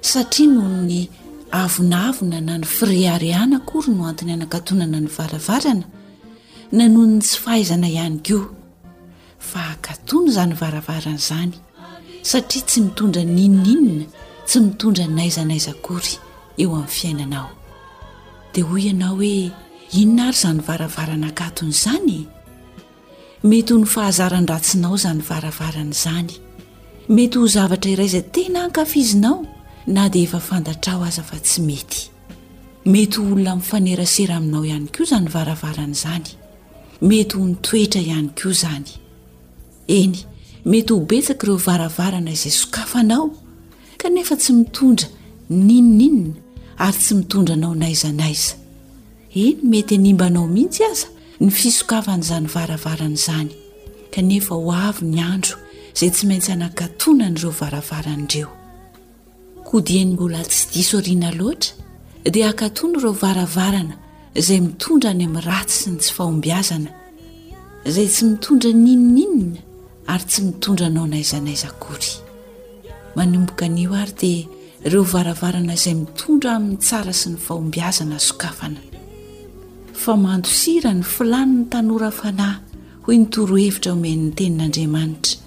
satria noho ny avonavona na ny fireharehana akory no antony anakatonana ny varavarana na noho ny tsy fahaizana ihany koa fa akatona izany varavarana izany satria tsy mitondra ninoninona tsy mitondra naizanaiza akory eo amin'ny fiainanao dia hoy ianao hoe inona ary izany varavarana akatona izany Mety ho ny fahazaran-dratsinao izany varavarana izany. Mety ho zavatra iray izay tena ankafizinao na dia efa fantatrao aza fa tsy mety. Mety ho olona mifanerasera aminao ihany koa izany varavarana izany. Mety ho ny toetra ihany koa izany. Eny, mety ho betsaka ireo varavarana izay sokafanao kanefa tsy mitondra n'inon'inona ary tsy mitondra anao n'aiza n'aiza. Eny, mety hanimba anao mihitsy aza ny fisokavan'izany varavarana izany, kanefa ho avy ny andro izay tsy maintsy hanakatona an'ireo varavarana ireo. Koa dieny mbola tsy diso aoriana loatra dia hakatona ireo varavarana izay mitondra any amin'ny ratsy sy ny tsy fahombiazana, izay tsy mitondra ninoninona ary tsy mitondra anao naizanaiza akory manomboka anio ary dia ireo varavarana izay mitondra amin'ny tsara sy ny fahombiazana sokafana fa mandosira ny filany ny tanora fanahy hoy ny torohevitra omen'ny tenin'andriamanitra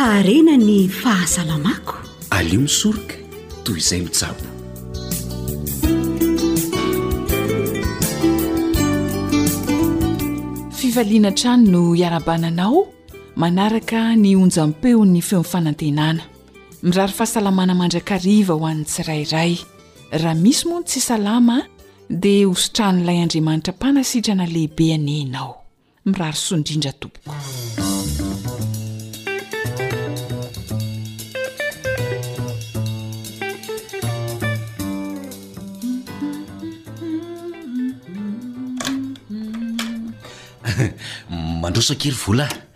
Haharena ny fahasalamako. Alio misoroka toy izay mitsabo. Fifaliana trano no iarabananao manaraka ny onjam-peon'ny feon'ny fanantenana. Mirary fahasalamana mandrakariva ho an'ny tsirairay. Raha misy moa ny tsy salama dia hositranin'ilay Andriamanitra mpanasitrana lehibe anie ianao. Mirary soa indrindra tompoko. Mandroso akia ry vola a.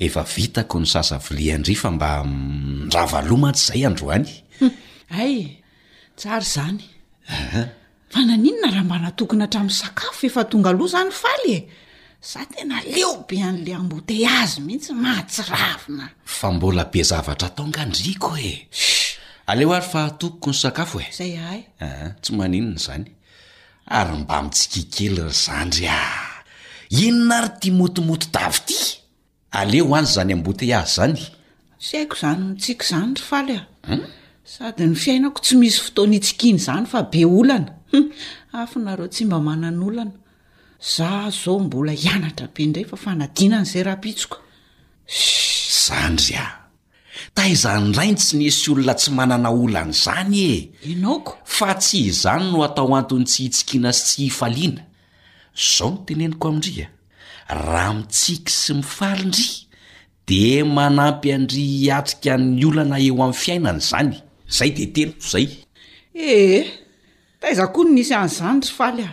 Efa vitako ny sasa vilia ndry fa mba mirava aloha mantsy zay androany. Hay, tsara izany. Fa naninona raha mba natokona hatramin'ny sakafo efa tonga aloha izany faly e? Za tena leo be an'le embouteillage mihitsy mahatsiravina. Fa mbola be zavatra atao nga ndry ko e. Aleo ary fa atokoko ny sakafo e. Zay hay. Tsy maninona izany. Ary mba mitsikia kely ry zandry a! Inona ary ity motomoto tavy ity? Aleo any zany embouteillage zany. Tsy haiko izany mitsiky izany ry Faly a! Sady ny fiainako tsy misy fotoana hitsikiana izany fa be olana. Hum! Afo nareo tsy mba manana olana. Za zao mbola hianatra be indray fa fanadinana izay rahampitsoka. Shhh! Zandry a! Taiza indray ny tsy nisy olona tsy manana olana izany e! Henoako. Fa tsy izany no atao anton'ny tsy hitsikiana sy tsy hifaliana. Izao no teneniko amin-dry a! Raha mitsiky sy mifaly ndry dia manampy an-dry hiatrika ny olana eo amin'ny fiainana izany. Izay dia teniko izay. Ee, taiza koa no nisy an'izany ry faly a!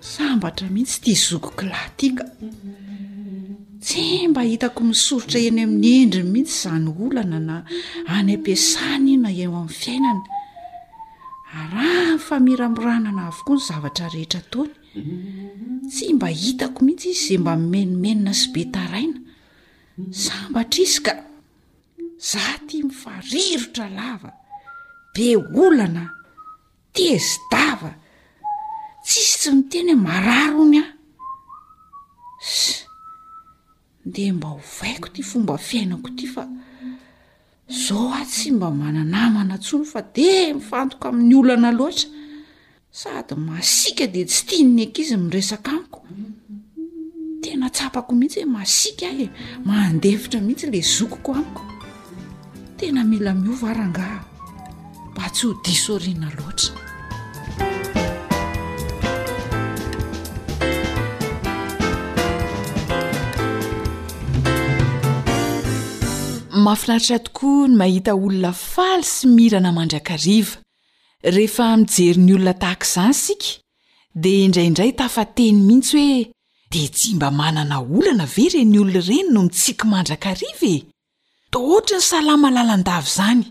Sambatra mihitsy ity zokiko lahy ity ka! Tsy mba hitako misoritra eny amin'ny endriny mihitsy izany olana na any am-piasany na eo amin'ny fiainany. Arahany famiramoranana avokoa ny zavatra rehetra ataony. Tsy mba hitako mihitsy izy izay mba mimenomenona sy be taraina. Sambatra izy ka! Izaho ity mifarirotra lava, be olana. Tezi-dava! Tsisy tsy miteny hoe marary hono an! Ss! Ndeha mba ovaiko ity fomba fiainako ity fa zao aho tsy mba mana-namana intsony fa dia mifantoka amin'ny olana loatra. Sady masiaka dia tsy tian'ny ankizy miresaka amiko. Tena tsapako mihitsy hoe masiaka aho e! Mandefitra mihitsy ilay zokiko amiko. Tena mila miova ary angaha mba tsy ho diso aoriana loatra. Mahafinaritra tokoa ny mahita olona faly sy mirana mandrakariva. Rehefa mijery ny olona tahaka izany isika, dia indraindray tafateny mihitsy hoe, Dia tsy mba manana olana ve ireny olona ireny no mitsiky mandrakariva e? Toa ohatry ny salama lalandava izany,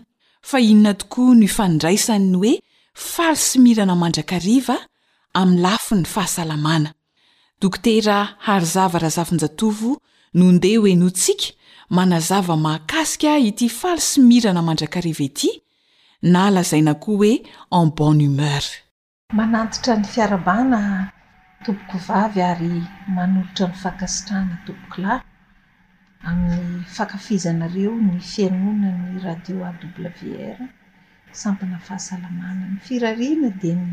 fa inona tokoa no ifandraisan'ny hoe faly sy mirana mandrakariva amin'ny lafiny fahasalamana? Dokotera Harizava Razafinjatovo no ndeha ho henointsika manazava mahakasika ity faly sy mirana mandrakariva ity, na lazaina koa hoe en bonne humeur. Manantitra ny fiarabana tompoko vavy ary manolotra ny fankasitrahana tompoko lahy amin'ny fakafizanareo ny fihainonan'ny radio AWR sampana fahasalamana. Ny firariana dia ny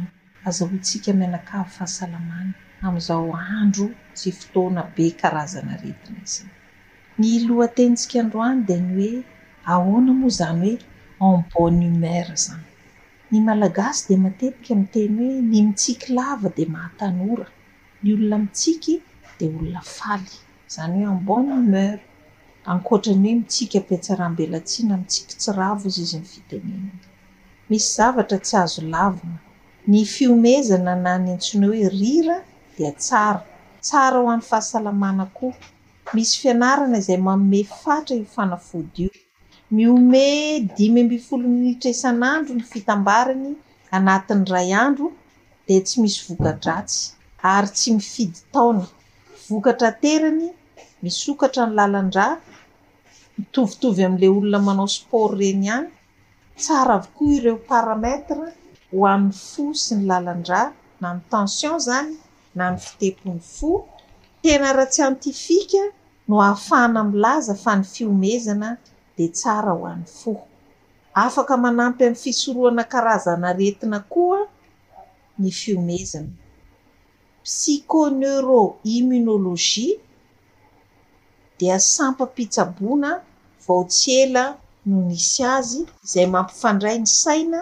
azahoantsika mianakavy fahasalamana amin'izao andro sy fotoana be karazan'aretina izao. Ny lohatenintsika androany dia ny hoe ahoana moa izany hoe en bonne humeur izany. Ny Malagasy dia matetika miteny hoe ny mitsiky lava dia mahatanora, ny olona mitsiky dia olona faly, izany hoe en bonne humeur, ankoatra ny hoe mitsiky am-pihatsarambelatsihy na mitsiky tsy ravo hozy izy ny fitenenana. Misy zavatra tsy azo lavina, ny fihomezana na ny antsoina hoe rira dia tsara, tsara ho an'ny fahasalamana koa. Misy fianarana izay manome fatra io fanafody io. Mihomehy dimy ambin'ny folo minitra isan'andro ny fitambarany anatin'ny iray andro dia tsy misy voka-dratsy ary tsy mifidy taona. Vokatra aterany, misokatra ny lalan-drà, mitovitovy amin'ilay olona manao sport ireny ihany, tsara avokoa ireo paramètres ho an'ny fo sy ny lalan-drà na ny tension izany na ny fitepon'ny fo, tena ara-tsiantifika no ahafahana milaza fa ny fihomezana dia tsara ho an'ny fo. Afaka manampy amin'ny fisorohana karazan'aretina koa ny fihomezana. Psychoneuroimmunologie dia sampam-pitsaboana vao tsy ela no nisy azy izay mampifandray ny saina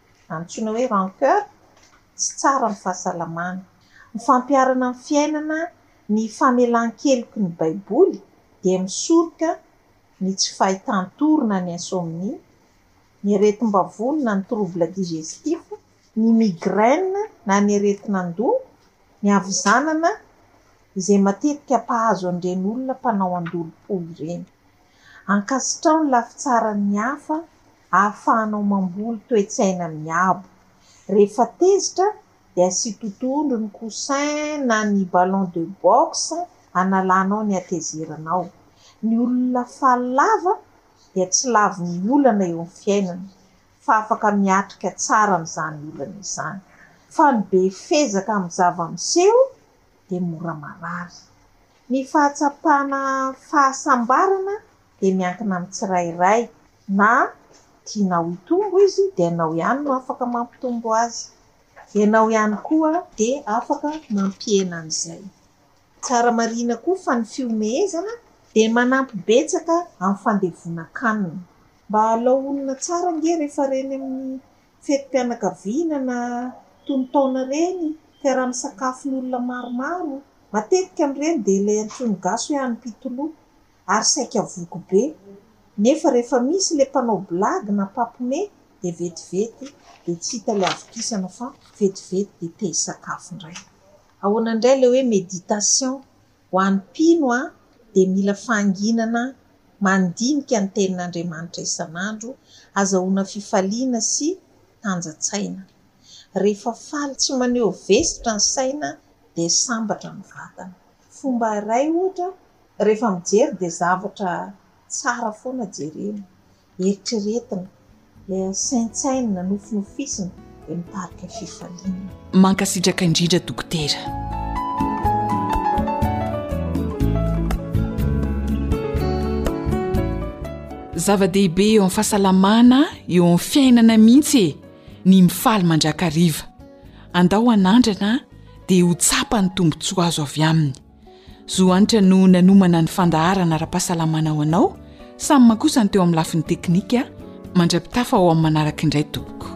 antsoina hoe rancœur, tsy tsara amin'ny fahasalamana. Ny fampiharana amin'ny fiainana ny famelan-keloky ny Baiboly dia misoroka ny tsy fahitan-tory na ny insomnie, ny aretim-bavony na ny trouble digestif, ny migraine na ny aretin'andoha, ny havizanana izay matetika mpahazo an'ireny olona mpanao andolom-po ireny. Ankasitraho ny lafitsaran'ny hafa ahafahanao mamboly toe-tsaina miabo. Rehefa tezitra dia asio totohondry ny coussin na ny ballon de boxe hanalanao ny hatezeranao. Ny olona faly lava dia tsy lavon'ny olana eo amin'ny fiainana fa afaka miatrika tsara an'izany olana izany. Fa ny be fezaka amin'ny zava-miseho dia mora marary. Ny fahatsapana fahasambarana dia miankina amin'ny tsirairay na tianao hitombo izy dia ianao ihany no afaka mampitombo azy, ianao ihany koa dia afaka mampihena an'izay. Tsara marihina koa fa ny fihomehezana dia manampy betsaka amin'ny fandevonan-kanina. Mba halao olona tsara ange rehefa reny amin'ny fetim-pianakaviana na tonon-taona reny, fiaraha-misakafon'olona maromaro. Matetika amin'ireny dia ilay antsoin'ny gasy hoe anim-pitoloha. ary saika voky be, nefa rehefa misy ilay mpanao blagy na mpampme dia vetivety dia tsy hita ilay havokisana fa vetivety dia te hisakafo indray. Ahoana indray ilay hoe méditation? Ho an'ny mpino a, dia mila fahanginana mandinika ny tenin'Andriamanitra isan'andro azahoana fifaliana sy tanjan-tsaina. Rehefa faly tsy maneho vesitra ny saina dia sambatra ny vatana. fomba iray ohatra rehefa mijery dia zavatra tsara foana jerena, eritreretina, saintsainina, nofinofisina dia mitarika fifaliana. Mankasitraka indrindra Dokotera. Zava-dehibe eo amin'ny fahasalamana, eo amin'ny fiainana mihitsy e, ny mifaly mandrakariva. Andao hanandrana dia ho tsapa ny tombontsoa azo avy aminy. Zo hanitra no nanomana ny fandaharana ara-pahasalamana ho anao, samy mankosa ny teo amin'ny lafiny teknika, mandra-pitafa ho amin'ny manaraka indray tompoko.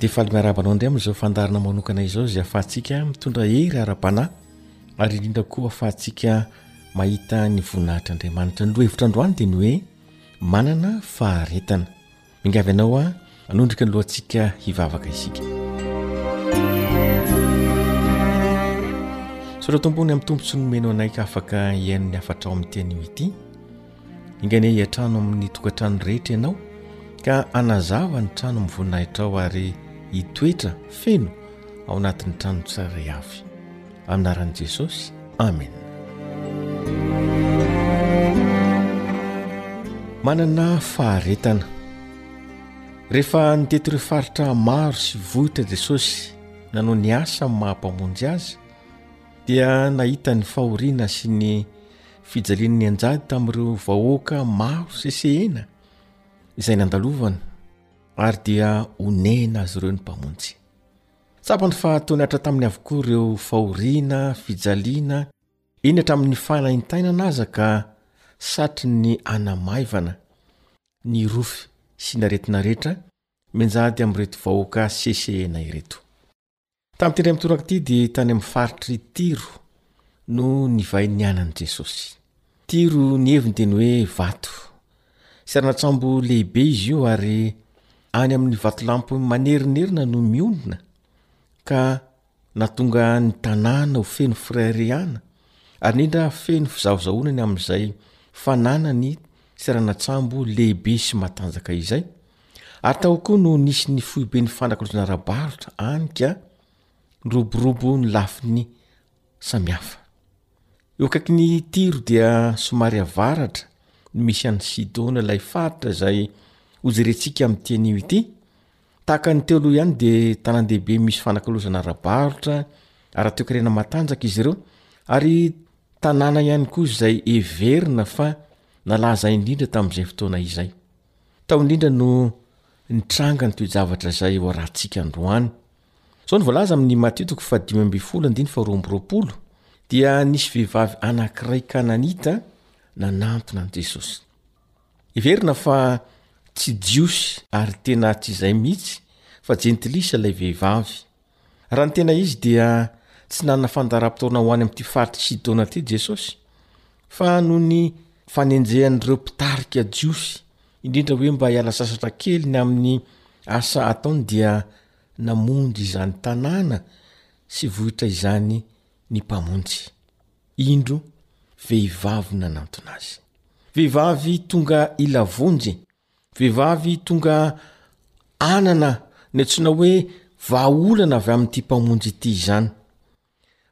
Dia faly miarahaba anao indray amin'izao fandaharana manokana izao izay ahafahantsika mitondra hery ara-panahy ary indrindra koa ahafahantsika mahita ny voninahitr'Andriamanitra. Ny lohahevitra androany dia ny hoe manana faharetana. Mingavy anao aho hanondrika ny lohantsika hivavaka isika. Soratompo ny amin'ny tompo tsy nomeno anay ka afaka hihaino ny hafatrao amin'ity anio ity. Ingania hiatrano amin'ny tokantrano rehetra ianao ka anazava ny trano mivoninahitra ao ary hitoetra feno ao anatin'ny trano tsirairay avy. Anaran'i Jesosy. Amen. Manana faharetana. Rehefa niteto ireo faritra maro sy vohitra Jesosy nanao ny asa maha-mpamonjy azy dia nahita ny fahoriana sy ny fijalian'ny anjady tamin'ireo vahoaka maro sesehena izay nandalovany ary dia onehina azy ireo ny mpamonjy tsapany fa tony hatra tamin'ny avokoa ireo fahoriana fijaliana eny hatramin'ny fanaintainana aza ka satry ny anamaivana ny rofy sy naretina rehetra menjady amin'ireto vahoaka sesehena ireto Tamin'ity indray mitoraka ity dia tany amin'ny faritry Tiro no nivay ny anan'i Jesosy. Tiro ny heviny dia ny hoe vato. Seranantsambo lehibe izy io ary any amin'ny vatolampy manerinerina no mionona ka natonga ny tanàna ho feno firaireana ary indrindra feno fizahozahoana ny amin'izay fananany seranantsambo lehibe sy matanjaka izay Ary tao koa no nisy ny foiben'ny fanakorotana ara-barotra any ka niroborobo ny lafiny samihafa. Eo akaiky ny Tiro dia somary avaratra no misy an'i Sidona ilay faritra izay hojerentsika amin'ity anio ity. Tahaka ny teo aloha ihany dia tanàn-dehibe misy fanakolozana ara-barotra ara-toekarena matanjaka izy ireo ary tanàna ihany koa izay heverina fa nalaza indrindra tamin'izay fotoana izay. Tao indrindra no nitranga ny toe-javatra izay hoarahantsika androany. Izao no voalaza amin'ny Matio toko fahadimy ambin'ny folo andininy faharoa amby roapolo, dia nisy vehivavy anankiray kananita nanantona an'i Jesosy. Heverina fa tsy Jiosy ary tena tsy izay mihitsy fa jentilisa ilay vehivavy. Raha ny tena izy dia tsy nanana fandaharam-potoana ho any amin'ity faritr'i Sidona ity Jesosy, fa noho ny fanenjehan'ireo mpitarika jiosy, indrindra hoe mba hiala sasatra kely ny amin'ny asa ataony dia namonjy izany tanàna sy vohitra izany ny Mpamonjy. Indro vehivavy nanantona azy. Vehivavy tonga ila vonjy Vehivavy tonga anana ny antsoina hoe vahaolana avy amin'ity Mpamonjy ity izany.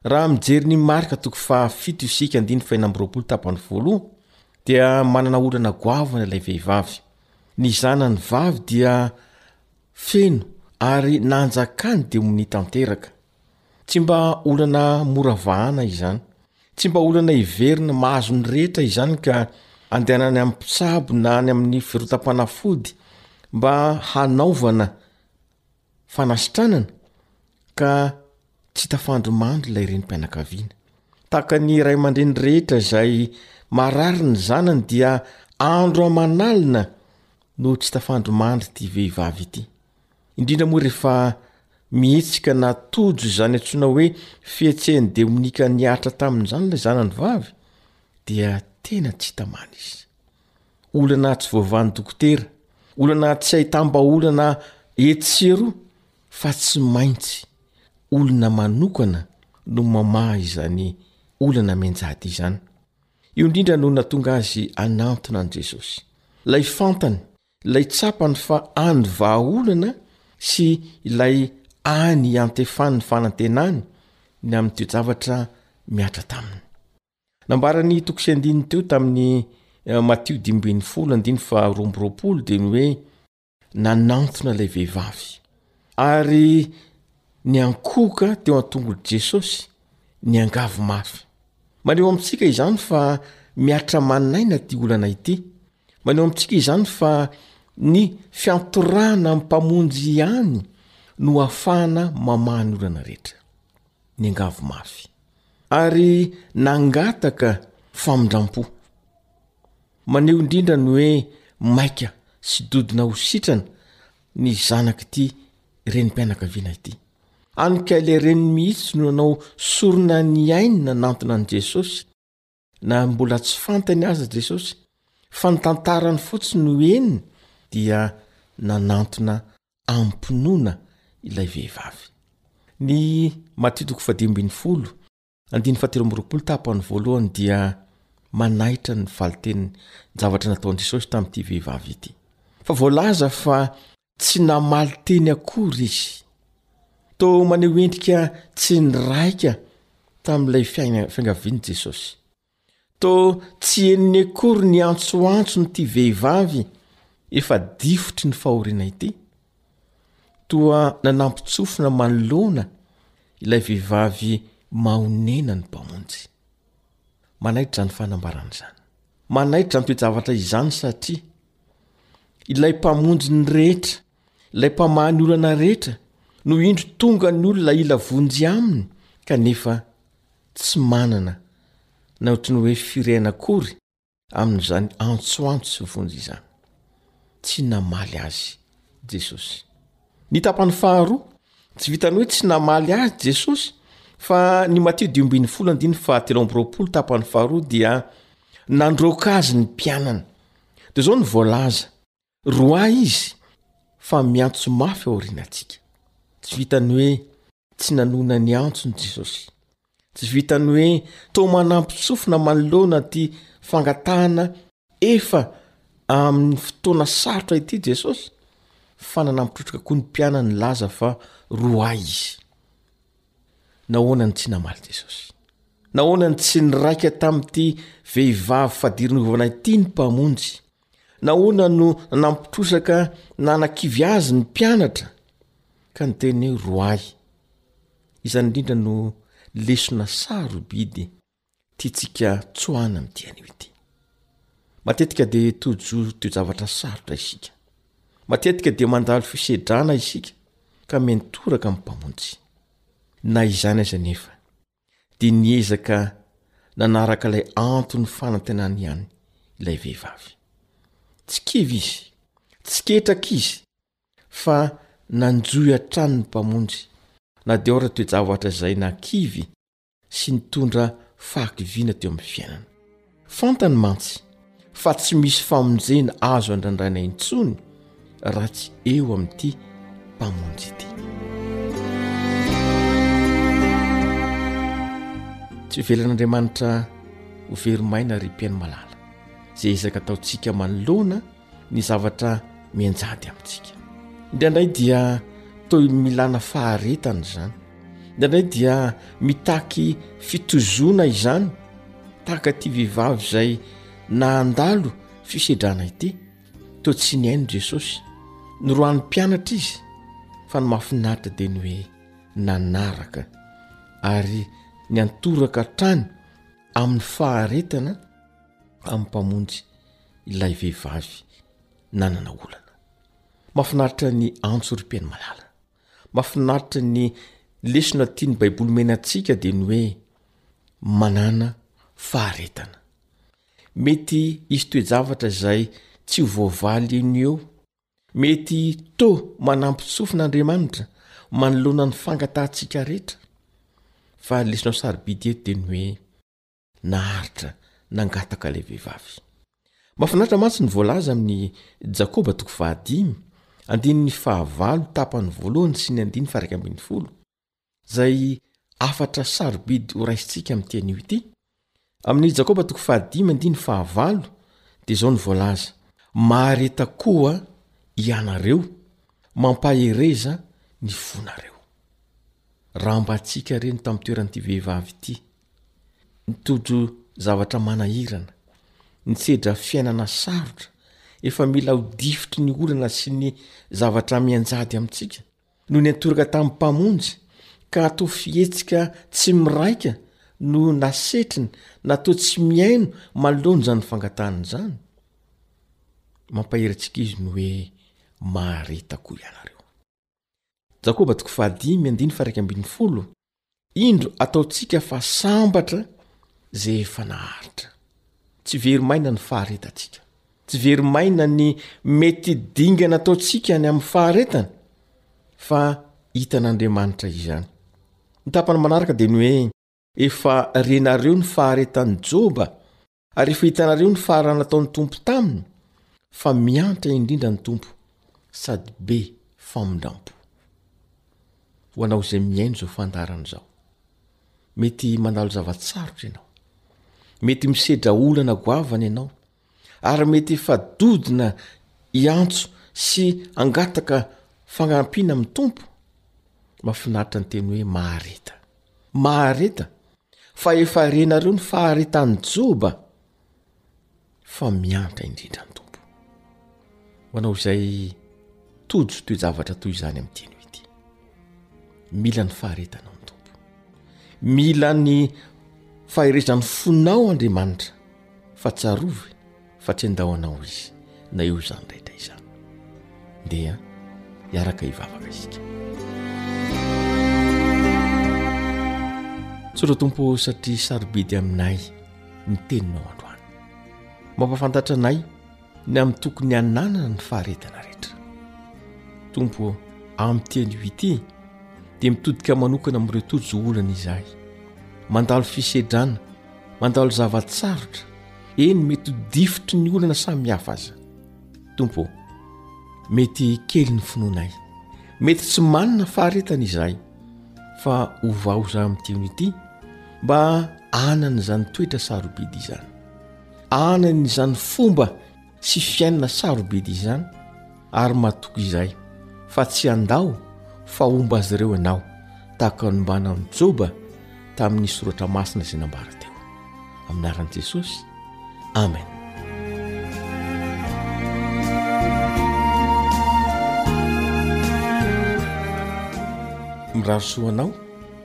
Raha mijery ny Marka toko fahafito isika andininy fahenina amby roapolo tapany voaloha dia manana olana goavana ilay vehivavy. Ny zanany vavy dia feno ary nanjakany demonia tanteraka. Tsy mba olana mora vahana izany. Tsy mba olana heverina mahazo ny rehetra izany ka andehanany amin'ny mpitsabo na any amin'ny firotam-panafody mba hanaovana fanasitranana ka tsy tafandry mandry ilay renim-pianakaviana. Tahaka ny ray aman-dreny rehetra izay marary ny zanany dia andro aman'alina no tsy tafandry mandry ity vehivavy ity. indrindra moa rehefa mihetsika na tojo izany antsoina hoe fihetsehan'ny demonika nihatra tamin'izany ilay zanany vavy dia tena tsy tamana izy olana tsy voavany dokotera olana tsy hahitam-ba olana etsero fa tsy maintsy olona manokana no mamaha izany olana menjady izany io indrindra no natonga azy anantona an'i jesosy lay fantany Ilay tsapany fa any vahaolana sy ilay any iantefany ny fanantenany ny amin'ny toe-javatra mihatra taminy. Nambaran'i Toksendin teo tamin'ny eh, Matio dimy ambin'ny folo andiny fa roa amby roapolo dia ny hoe nanantona ilay vehivavy ary niankohoka teo an-tongotry Jesosy niangavy mafy. Maneho amintsika izany fa miatra maninaina ity olana ity Maneho amintsika izany fa ny fiantorahana amin'ny Mpamonjy ihany no hahafahana mamaha ny olana rehetra. Niangavy mafy ary nangataka famindram-po. Maneho indrindra ny hoe maika sy dodona ho sitrana ny zanak'ity renim-pianakaviana ity. An'i Kyle reniny mihitsy no nanao sorona ny ainy nanantona an'i Jesosy. Na mbola tsy fantany aza Jesosy fa ny tantarany fotsiny no henony dia nanantona am-pinoana ilay vehivavy. Ny Matio toko fahadimy ambin'ny folo andininy fahatelo amby roapolo tapany voalohany dia manaitra ny valiteniny zavatra nataon'i Jesosy tamin'ity vehivavy ity. Fa voalaza fa Tsy namaly teny akory izy. Toa maneho endrika tsy niraika tamin'ilay fiangavian'i Jesosy. Toa tsy henony akory ny antsoantson'ity vehivavy efa difotry ny fahoriana ity. Toa nanampin-tsofina manoloana ilay vehivavy mahonena ny Mpamonjy. Manaitra izany fanambarana izany. Manaitra izany toe-javatra izany satria Ilay Mpamonjy ny rehetra, Ilay Mpamaha ny olana rehetra, no indro tonga ny olona hila vonjy Aminy kanefa tsy manana na ohatry ny hoe firehana akory amin'izany antsoantso sy vonjy izany. Tsy namaly azy Jesosy. Ny tapany faharoa, tsy vitan'ny hoe tsy namaly azy Jesosy fa ny Matio dimy ambin'ny folo andininy fahatelo amby roapolo tapany faharoa dia nandroaka azy ny mpianany. Dia izao no voalaza, Roahy izy fa miantso mafy aorianantsika. Tsy vitan'ny hoe tsy nanoina ny antsony Jesosy. Tsy vitan'ny hoe toa manampy sofina manoloana ity fangatahana efa amin'ny fotoana sarotra ity Jesosy, fa nanampitrotraka koa ny mpianany nilaza fa roahy izy. Nahoana no tsy namaly Jesosy? Nahoana no tsy niraika tamin'ity vehivavy fadirin'ny ovana ity ny Mpamonjy? Nahoana no nampitrosaka nanakivy Azy ny mpianatra, ka niteny hoe, Roahy? Izany indrindra no lesona sarobidy. Tiantsika tsoahina ny dian'io ity. Matetika dia tojo toe-javatra sarotra isika. Matetika dia mandalo fisedrana isika ka miantoraka amin'ny Mpamonjy. Na izany aza anefa, dia niezaka nanaraka ilay anton'ny fanantenany ihany ilay vehivavy. Tsy kivy izy, tsy ketraka izy, fa nanjohy hatrany ny Mpamonjy, na dia ohatra toe-javatra izay na kivy sy nitondra fahakiviana teo amin'ny fiainana. Fantany mantsy fa tsy misy famonjena azo andrandraina intsony raha tsy eo amin'ity Mpamonjy ity. Tsy hovelan'Andriamanitra ho veromaina ry mpihaino malala, izay ezaka ataontsika manoloana ny zavatra mianjady amintsika indraindray dia toy milana faharetana izany indraindray dia mitaky fitozoana izany tahaka ty vehivavy izay nahandalo fisedrana ity to tsy ny hainy jesosy nyroany mpianatra izy fa ny mafinaritra dia ny hoe nanaraka ary ny antoraka trany amin'ny faharetana amin'ny mpamonjy ilay vehivavy nanana olana. Mafinaritra ny antso ry Mpeno Malala. Mafinaritra ny lesona tian'ny baiboly omena antsika dia ny hoe manana faharetana. Mety hisy toe-javatra izay tsy ho voavaly eo no eo. Mety to manampy tsofina Andriamanitra manoloana ny fangatahantsika rehetra. Fa ny lesona sarobidy eto dia ny hoe. naharitra nangataka ilay vehivavy. Mahafinaritra mantsy ny voalaza amin'ny Jakoba toko fahadimy, andininy fahavalo tapany voalohany sy ny andiny faraika ambin'ny folo, izay afatra sarobidy ho raisintsika amin'ity anio ity. Amin'ny Jakoba toko fahadimy andiny fahavalo dia izao ny voalaza, Mahareta koa ianareo, mampahereza ny fonareo. Rambantsika re ny tamin'ny toeran'ity vehivavy ity. Nitojo zavatra manahirana, nitsedra fiainana sarotra, efa mila ho difotry ny olana sy ny zavatra mianjady amintsika, no niantoraka tamin'ny Mpamonjy, ka atao fihetsika tsy miraika no nasetriny natao tsy mihaino manoloana izany fangatahana izany? Mampahery antsika Izy ny hoe, Mahareta koa ianareo. Jakoba toko fahadimy andiny faraika ambin'ny folo indro ataontsika fa sambatra zay efa naharitra tsy very maina ny faharetantsika tsy very maina ny mety dingana ataontsika any amin'ny faharetana fa hitan'andriamanitra izany ny tapany manaraka dia ny hoe efa renareo ny faharetan'i joba Ary efa hitanareo ny faharaha nataon'ny Tompo taminy, fa miantra indrindra ny Tompo sady be famindrampo. Ho anao izay mihaino izao fandaharana izao, mety manalo zava-tsarotra ianao, mety misedra olana goavana ianao, ary mety efa dodona hiantso sy angataka fagnampiana amin'ny Tompo, mahafinaritra ny teny hoe mahareta. Mahareta Fa efa renareo ny faharetan'i Joba fa miantra indrindra ny Tompo. Ho anao izay tojo toe-javatra toy izany amin'ny teny hoe ity. Mila ny faharetanao ny Tompo. Mila ny faherezan'ny fonao Andriamanitra fa tsarovy fa tsy andao anao izy na eo izany rehetra izany dia hiaraka hivavaka isika tsora tompo satria sarobidy aminay ny teninao androany mampafantatra anay ny amin'ny tokony hananana ny faharetana rehetra tompo amin'ny teny ho ity dia mitodika manokana amin'ireo tojo olana izahay mandalo fisedrana Mandalo zava-tsarotra, eny mety ho difotry ny olana samy hafa aza. Tompo ô, mety kely ny finoanay, mety tsy manana faharetana izahay, fa ovao izaho amin'ity ony ity mba hanana izany toetra sarobidy izany, hanana izany fomba Tsy fiainana sarobidy izany ary matoky izay fa tsy handao fa homba azy ireo ianao tahaka ny mba nan'i Joba tamin'ny soratra masina izay nambara teo. Amin'ny anaran'i Jesosy. Amen. Mirary soa anao.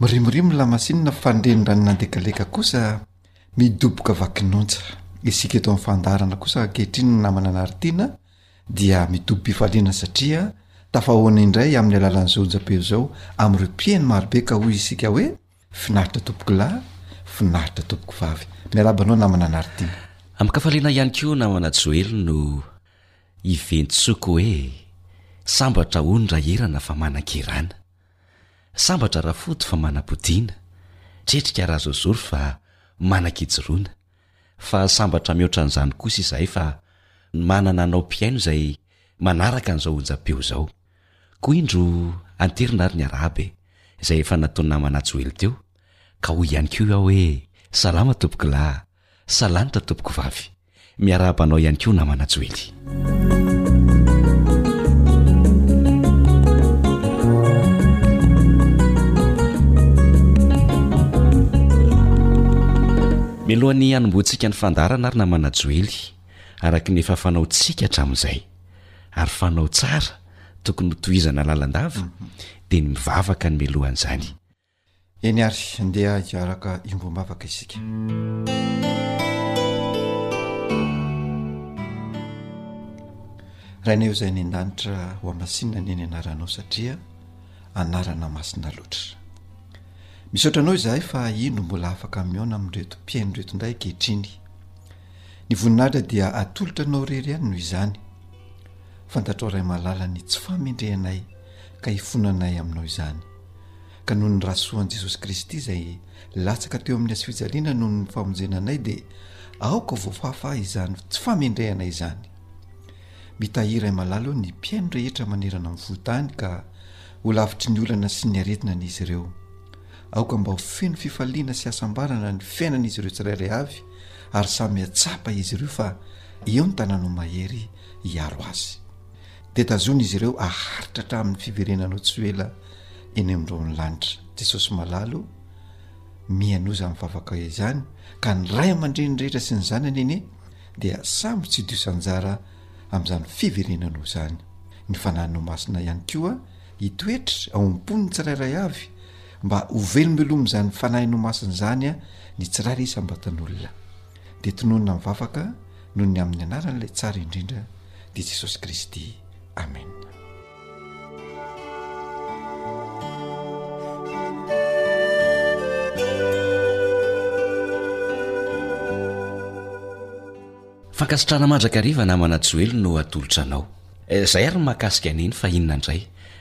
Mirimorimo ny lamasinina fa ny renirano nandekaleka kosa midoboka vakin'ontsa. Isika eto amin'ny fandaharana kosa ankehitriny ny namana anaritiana dia midobo-pifaliana satria tafahoana indray amin'ny alalan'izao onjam-peo izao amin'ireo mpihaino marobe ka hoy isika hoe finaritra tompoko lahy, finaritra tompoko vavy. Miarahaba anao namana anaritiana. Amin-kafaliana ihany koa namana Joely no iventsoko hoe sambatra hono Rairana fa manan-kerana. Sambatra Rafody fa manam-podiana, tretrika Razozory fa manan-kijoroana, fa sambatra mihoatra an'izany kosa izahay fa manana anao mpihaino izay manaraka an'izao onjam-peo izao. Koa indro anterina ary ny arahaba e! izay efa nataon'i namana Joely teo, ka hoy ihany koa aho hoe salama tompokolahy, salanitra tompokovavy. Miarahaba anao ihany koa namana Joely. Milohan'ny hanombohantsika ny fandaharana ary namana Joely araka ny efa fanaontsika hatramin'izay ary fanao tsara tokony ho tohizana lalandava dia ny mivavaka ny milohan'izany. Eny ary, andeha hiaraka iombom-bavaka isika. Rainay izay any an-danitra ho amasinina ny eny anaranao satria anarana masina loatra. Misaotra anao izahay fa ino mbola afaka mihaona amin'ireto mpihaino ireto indray ankehitriny. Ny voninahitra dia atolotra anao irery ihany noho izany. Fantatrao Ray malala ny tsy fahamendrehanay ka hifonanay aminao izany. Ka noho ny rasoan'i Jesosy Kristy izay latsaka teo amin'ny hazofijaliana noho ny famonjena anay dia aoka ho voafafa izany tsy famendrehana izany. Mitahiry ahy malalo ny mpihaino rehetra manerana ny fohontany ka ho lavitry ny olana sy ny aretina an'izy ireo. Aoka mba ho feno fifaliana sy hasambarana ny fiainan'izy ireo tsirairay avy ary samy hahatsapa izy ireo fa eo ny tananao mahery hiaro azy. dia tazony izy ireo aharitra hatramin'ny fiverenanao tsy ho ela eny amin'irony lanitra Jesosy malala o mihainoa izany vavaka izany ka ny ray aman-dreny rehetra sy ny zanany anie dia samy tsy diosa anjara amin'izany fiverenanao izany ny fanananao masina ihany koa hitoetra ao am-pon'ny tsirairay avy mba ho velombelomy izany fanahinao masina izany a ny tsirairay isam-batan'olona dia tononina mivavaka noho ny amin'ny anaran'ilay tsara indrindra dia Jesosy Kristy. Amena. Fankasitrana mandrakariva namana Joely no atolotra anao. Eh, zay ary makasika an'iny fa inona indray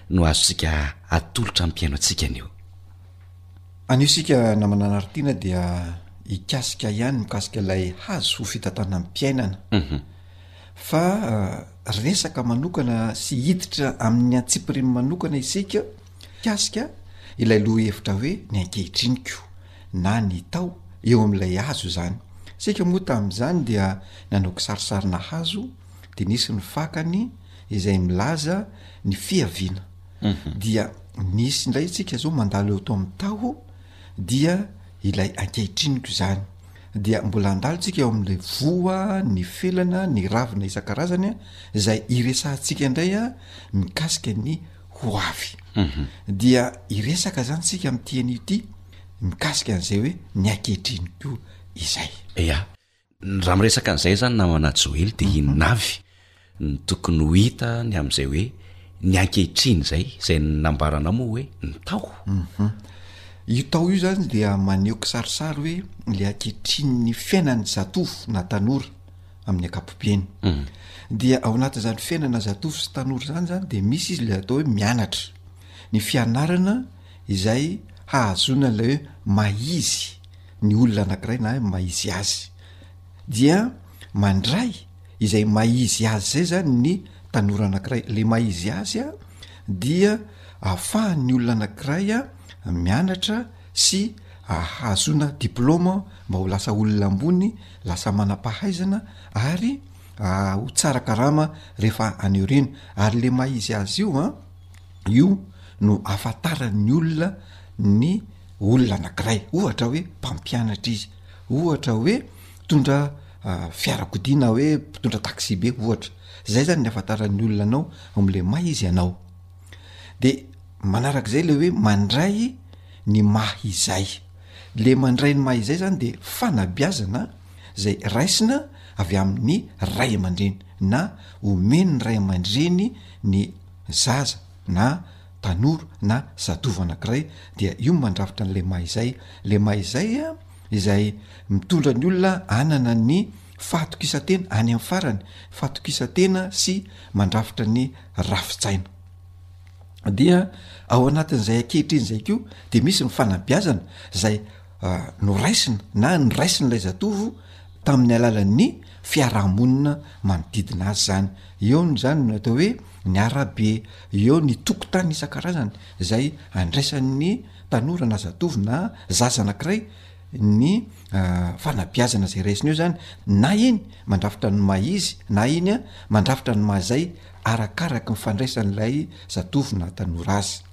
no azontsika atolotra amin'ny mpiaino antsika anio. Anio isika namana anaritiana dia hikasika ihany mikasika ilay hazo ho fitantanam-piainana. Mhm. fa resaka manokana sy hiditra amin'ny antsipiriany manokana isika mikasika ilay lohahevitra hoe ny ankehitriniko na ny tao eo amin'ilay hazo izany. Isika moa tamin'izany dia nanao kisarisarina hazo dia nisy ny fakany izay milaza ny fiaviana dia nisy indray isika zao mandalo eo to amin'ny taho dia ilay ankehitriniko izany. dia mbola handalo tsika eo amin'ilay voa, ny felana, ny ravina isan-karazany a, izay hiresahantsika indray a mikasika ny ho avy, dia hiresaka zany tsika amin'ity anio ity mikasika an'izay hoe ny ankehitriny koa izay. Ia, raha miresaka an'izay zany namana Joely de inona avy? Ny tokony ho hita ny amin'izay hoe ny ankehitriny izay, izay nambaranao moa hoe ny tao. Io tao io izany dia maneho kisarisary hoe ilay ankehitrin'ny fiainan'ny zatovo na tanora amin'ny ankapobeny. Dia ao anatin'izany fiainana zatovo sy tanora izany izany dia misy izy ilay atao hoe mianatra. Ny fianarana izay hahazoana ilay hoe maha-izy ny olona anankiray na hoe maha-izy azy. Dia mandray izay maha izy azy izay zany ny tanora anankiray, le maha izy azy a dia afahan'ny olona anankiray a mianatra sy ahazoana diplaoma mba ho lasa olona ambony lasa manam-pahaizana ary ho tsara karama rehefa any aoriana, ary le maha izy azy io a io no ahafantaran'ny olona ny olona anankiray, ohatra hoe mpampianatra izy, ohatra hoe. mpitondra fiarakodia na hoe mpitondra taxi-be ohatra, zay zany ny ahafantaran'ny olona anao ao am'le maha izy anao, de manarak'izay le hoe mandray ny maha izay, le mandray ny maha izay zany de fanabeazana zay raisina avy amin'ny ray aman-dreny na omen'ny ray aman-dreny ny zaza na tanora na zatovo anankiray dia io mandrafitra an'le maha izay, le maha izay a izay mitondra ny olona hanana ny fahatokisan-tena any amin'ny farany, fahatokisan-tena sy mandrafitra ny rafi-tsaina. Dia ao anatin'izay ankehitriny izay koa dia misy ny fanabeazana izay noraisina na noraisin'ilay zatovo tamin'ny alalan'ny fiarahamonina manodidina azy izany, eo no izany no atao hoe ny arabe, eo ny tokotany isan-karazany izay andraisan'ny. tanora na zatovo na zaza anankiray ny fanabeazana izay raisina eo zany na iny mandrafitra ny maha izy na iny a mandrafitra ny maha zay arakaraky ny fandraisan'ilay zatovo na tanora azy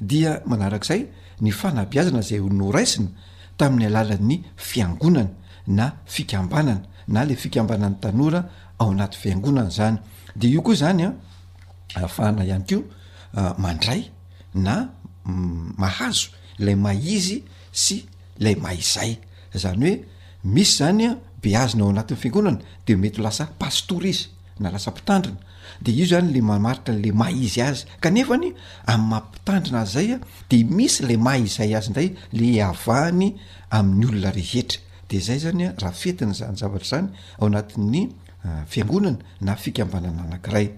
dia manarak'izay ny fanabeazana izay ho noraisina tamin'ny alalan'ny fiangonana na fikambanana na le fikambanan'ny tanora ao anaty fiangonana zany de io koa zany a afahana ihany ko mandray na mahazo ilay maha izy sy ilay maha izay zany hoe misy zany a beazina ao anatin'ny fiangonana de mety lasa pastora izy na lasa mpitandrina de io zany le mamaritra le maha izy azy kanefany amy maha mpitandrina azy zay a de misy ilay maha izay azy indray le iavahany amin'ny olona rehetra de zay zany a raha fentina zany zavatra zany ao anatin'ny fiangonana na fikambanana anakiray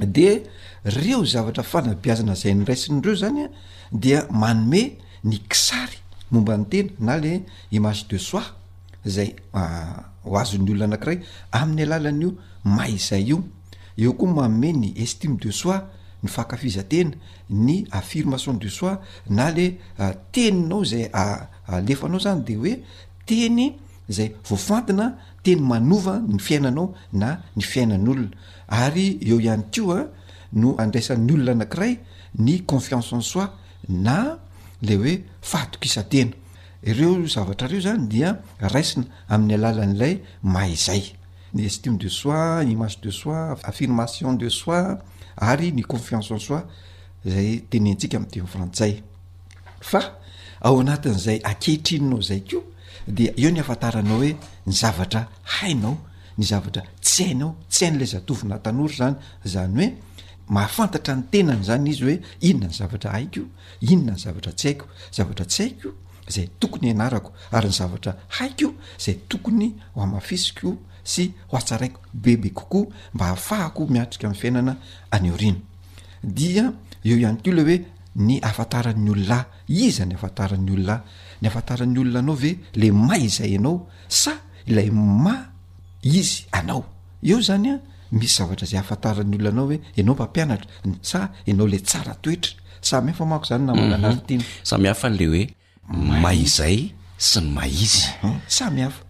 de reo zavatra fanabeazana zay noraisin'ireo zany a dia manome ny kisary momba ny tena na le image de soi zay ho azon'ny olona anakiray amin'ny alalan'io may izay io, eo koa manome ny estime de soi ny fankafizantena, ny affirmation de soi na le teninao zay alefanao zany de hoe teny zay voafantina teny manova ny fiainanao na ny fiainan'olona. Ary eo ihany koa no handraisan'ny olona anankiray ny confiance en soi na ilay hoe fahatokisan-tena. Ireo zavatra ireo izany dia raisina amin'ny alalan'ilay maha izay. Ny estime de soi, image de soi, affirmation de soi ary ny confiance en soi izay tenentsika amin'ny teny frantsay. Fa ao anatin'izay ankehitrinao izay koa dia eo ny ahafantaranao hoe ny zavatra hainao ny zavatra tsy hainao, tsy hain'ilay zatovo na tanora zany, zany hoe mahafantatra ny tenany zany izy hoe inona ny zavatra haiko, inona ny zavatra tsy haiko, zavatra tsy haiko zay tokony hianarako ary ny zavatra haiko zay tokony ho hamafisiko sy ho hatsaraiko bebe kokoa mba hahafahako miatrika ny fiainana any aoriana, dia eo ihany koa le hoe ny afantaran'ny olona iza ny afantaran'ny olona, ny afantaran'ny olona anao ve le may izay ianao sa ilay ma izy anao eo zany a misy zavatra zay ahafantaran'ny olona anao hoe enao mpampianatra sa enao le tsara toetra samy hafa mako zany namana anaritiana samy hafa n'le hoe ma izay sy ny ma izy samy hafa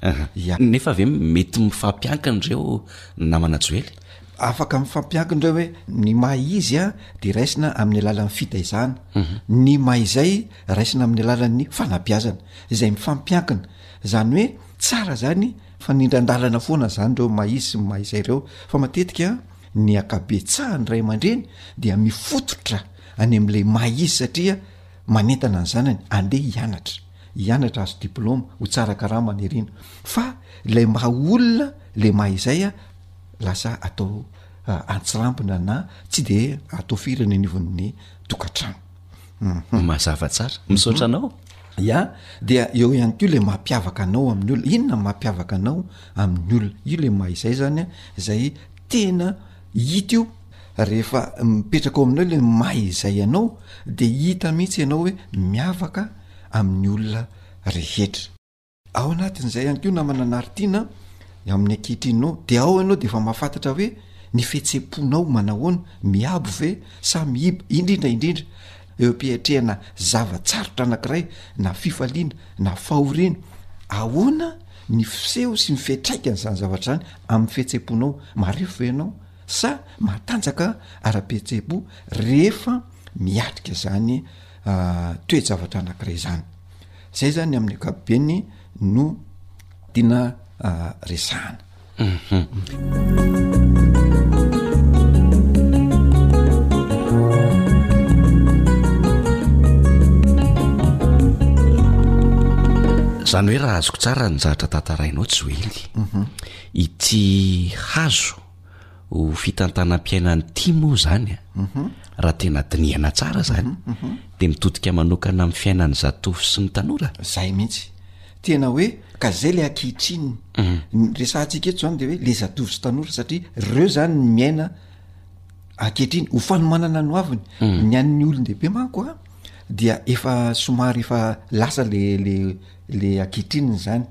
ya nefa ve mety mifampiankina ireo namana joely afaka mifampiankina ireo hoe ny ma izy a de raisina amin'ny alalan'ny fitaizana ny ma izay raisina amin'ny alalan'ny fanabeazana izay mifampiankina Zany hoe tsara zany fanindran-dalana foana zany reo mahizy sy mahaizay reo fa matetika ny akabetsahan'ny ray aman-dreny dia mifototra any am'le mahizy satria manentana ny zanany andeha hianatra hianatra azo diploma ho tsara karama any arina fa lay maha olona le mahaizay a lasa atao antsirambina na tsy de atao firy ny anivon'ny tokantrano mazava tsara misaotra anao Ya, dia eo ihany koa ilay mampiavaka anao amin'ny olona. Inona no mampiavaka anao amin'ny olona? Io ilay maha izay zany an, izay tena hita io rehefa mipetraka ao aminao ilay maha izay anao dia hita mihitsy ianao hoe miavaka amin'ny olona rehetra. Ao anatin'izay ihany koa namana Nartiana a, amin'ny ankehitrininao dia ao ianao dia efa mahafantatra hoe ny fihetsem-ponao manahoana, miabo ve sa mihiba, indrindra indrindra eo am-piatrehana zava-tsarotra anankiray na fifaliana na fahoriana, ahoana ny fiseho sy ny fiantraikan'izany zavatra izany amin'ny fihetsem-ponao, marefo ve ianao sa matanjaka ara-pihetsem-po rehefa miatrika izany toe-javatra anankiray izany. Zay zany amin'ny ankapobeny no tiana resahana. Zany hoe raha azoko tsara ny zatra tantarainao Joely, ity hazo. ho fitantanam-piainan'ny tim moa izany a! raha tena dinihana tsara izany dia mitodika manokana amin'ny fiainan'ny zatovo sy ny tanora? Izay mihitsy, tena hoe ka izay ilay ankehitriny, ny resahantsika eto izany dia hoe le zatovo sy tanora satria ireo izany no miaina ankehitriny, ho fanomanana ny hoaviny, ny an'ny olon-dehibe manko a dia efa somary efa lasa le le. le ankehitrininy izany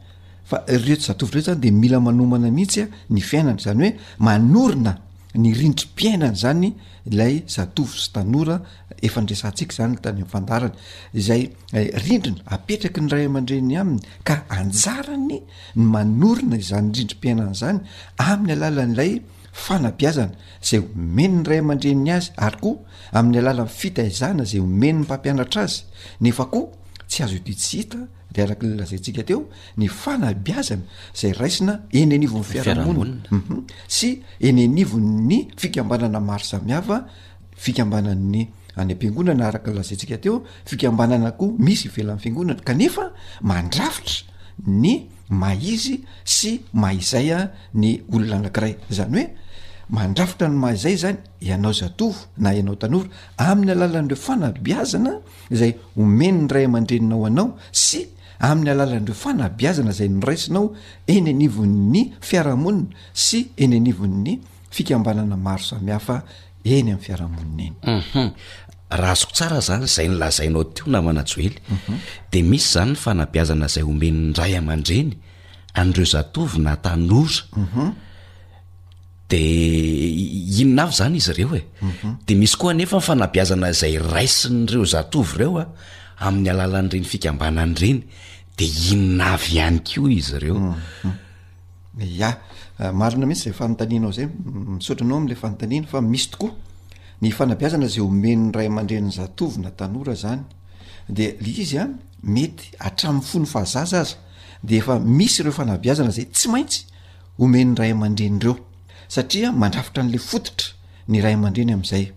fa reto zatovo reto zany de mila manomana mihitsy a ny fiainany zany hoe manorina ny rindrim-piainany zany ilay zatovo sy tanora efa nresantsika zany tany amin'ny fandaharana izay rindrina apetraky ny ray aman-dreniny aminy ka anjarany ny manorina izany rindrim-piainany zany amin'ny alalan'ilay fanabeazana izay omen'ny ray aman-dreniny azy ary koa amin'ny alalan'ny fitaizana izay omen'ny mpampianatra azy, nefa koa tsy azo ity tsy hita dia araka ilay lazaintsika teo ny fanabeazana izay raisina eny anivon'ny fiarahamonina sy eny anivon'ny fikambanana maro samihafa, fikambanan'ny any am-piangonana araka ny lazaintsika teo, fikambanana koa misy ivelan'ny fiangonana kanefa mandrafitra ny. maha izy sy maha izay ny olona anankiray, izany hoe mandrafitra ny maha izay izany ianao zatovo na ianao tanora amin'ny alalan'ireo fanabiazana izay omen'ny ray aman-dreninao anao sy amin'ny alalan'ireo fanabiazana izay noraisinao eny anivon'ny fiarahamonina sy eny anivon'ny fikambanana maro samihafa eny amin'ny fiarahamonina eny. Raha azoko tsara zany izay nolazainao teo namana Joely dia misy izany ny fanabeazana izay omen'ny ray aman-dreny an'ireo zatovo na tanora mhm. dia inona avy izany izy ireo e mhm. dia misy koa anefa ny fanabeazana izay raisin'ireo zatovo ireo a amin'ny alalan'ireny fikambanan'ireny dia inona avy ihany koa izy ireo mhm. Ia, marina mihitsy izay fanontanianao izay, misaotra anao amin'ilay fanontaniana fa misy tokoa, ny fanabeazana izay omen'ny ray aman-drenin'ny zatovo na tanora zany dia le izy an mety hatramin'ny fony faha zaza aza de efa misy ireo fanabeazana zay tsy maintsy omen'ny ray aman-dreny ireo satria mandrafitra an'le fototra ny ray aman-dreny am'izay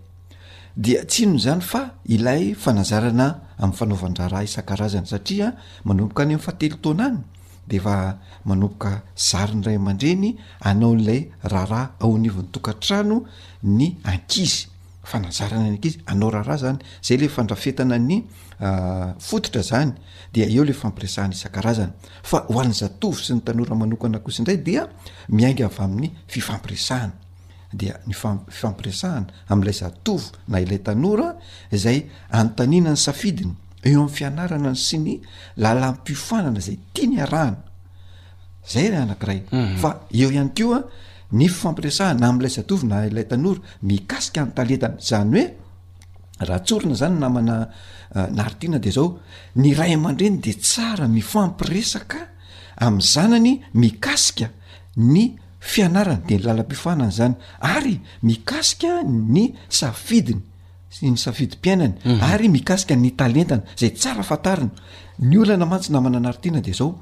dia tsy inona izany fa ilay fanazarana amin'ny fanaovan-draharaha isan-karazany satria manomboka any amin'ny fahatelo taona any de efa manomboka zary ny ray aman-dreny anao ilay raharaha ao anivon'ny tokantrano ny ankizy, fanazarana ny ankizy anao raharaha zany, zay le fandrafetana ny fototra zany dia eo le fampiresahana isan-karazany fa ho an'ny zatovo sy ny tanora manokana kosa indray dia miainga avy amin'ny fifampiresahana. dia ny fifampiresahana amin'ilay zatovo na ilay tanora izay anontaniana ny safidiny eo amin'ny fianarana ny sy ny lalam-piofanana izay tia ny arahana zay ry anankiray mhm. fa eo ihany ko a ny fifampiresahana amin'ilay zatovo na ilay tanora mikasika ny talentany zany hoe raha tsorina zany namana eh, naritina de zao ny ray aman-dreny de tsara mifampiresaka amin'ny zanany mikasika ny fianarany dia ny lalam-piofanana izany ary mikasika ny safidiny sy ny safidim-piainany mhm. ary mikasika ny talentany zay tsara fantarina ny olana mantsy namana anaritiana dia zao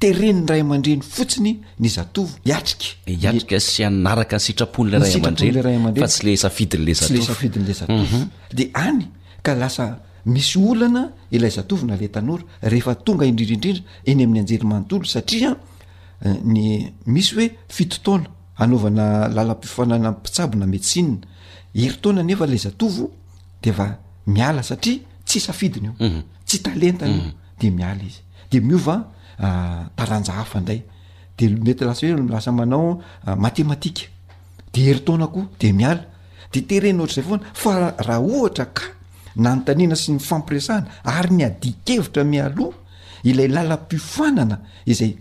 teren'ny ray aman-dreny fotsiny ny zatovo hiatrika eh, hiatrika sy anaraka ny sitrapon'la ray aman-dreny ray aman fa tsy le safidin'le zatovo le safidin'le zatovo mhm. de any ka lasa misy olana ilay zatovona le tanora rehefa tonga indrindrindrindra eny amin'ny anjery manontolo satria ny misy hoe fito taona anaovana lalam-pifanana mpitsabo na medecine herintaona nefa ilay zatovo de efa miala satria tsy safidiny io mhm. tsy talentany io mhm. de miala izy de miova ah, taranja hafa ndray de mety lasa hoe lasa manao ah, matematika de herintaona koa de miala de terena ohatr'izay foana fa raha ohatra ka nanontaniana sy ny fampiresahana ary ny adikevitra mialoha ilay lalam-piofanana izay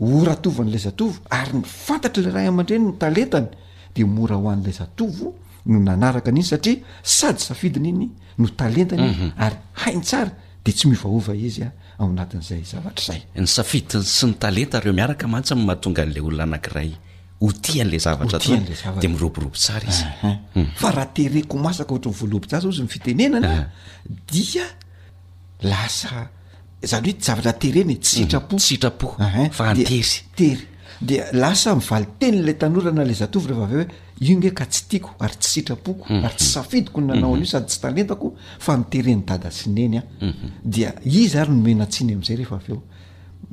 ho ratovan'ilay zatovo ary ny fantatr'ilay ray aman-dreny ny talentany dia mora ho an'ilay zatovo no nanaraka an'iny satria sady safidiny iny no talentany mhm. ary hainy tsara de tsy miovaova izy a ao anatin'izay zavatra izay ny safidiny sy ny talenta reo miaraka mantsy am mahatonga an'ilay olona anankiray ho tian'la zavatra tn la zava de miroborobo tsara izy hmm. fa raha tereko masaka ohatrany voalobo tsara ozy ny fitenenana dia lasa zany hoe javatra terena e tsy sitrapo tsy sitrapo ahin fa antery tery dia lasa mivaly teny ilay tanora na ilay zatovo rehefa avy eo hoe io nge ka tsy tiako ary tsy sitrapoko mhm. ary tsy safidiko ny nanao mhm. an'io sady tsy talentako fa niteren'ny dada sy neny a mhm. dia izy ary nomena tsiny am'izay rehefa avy eo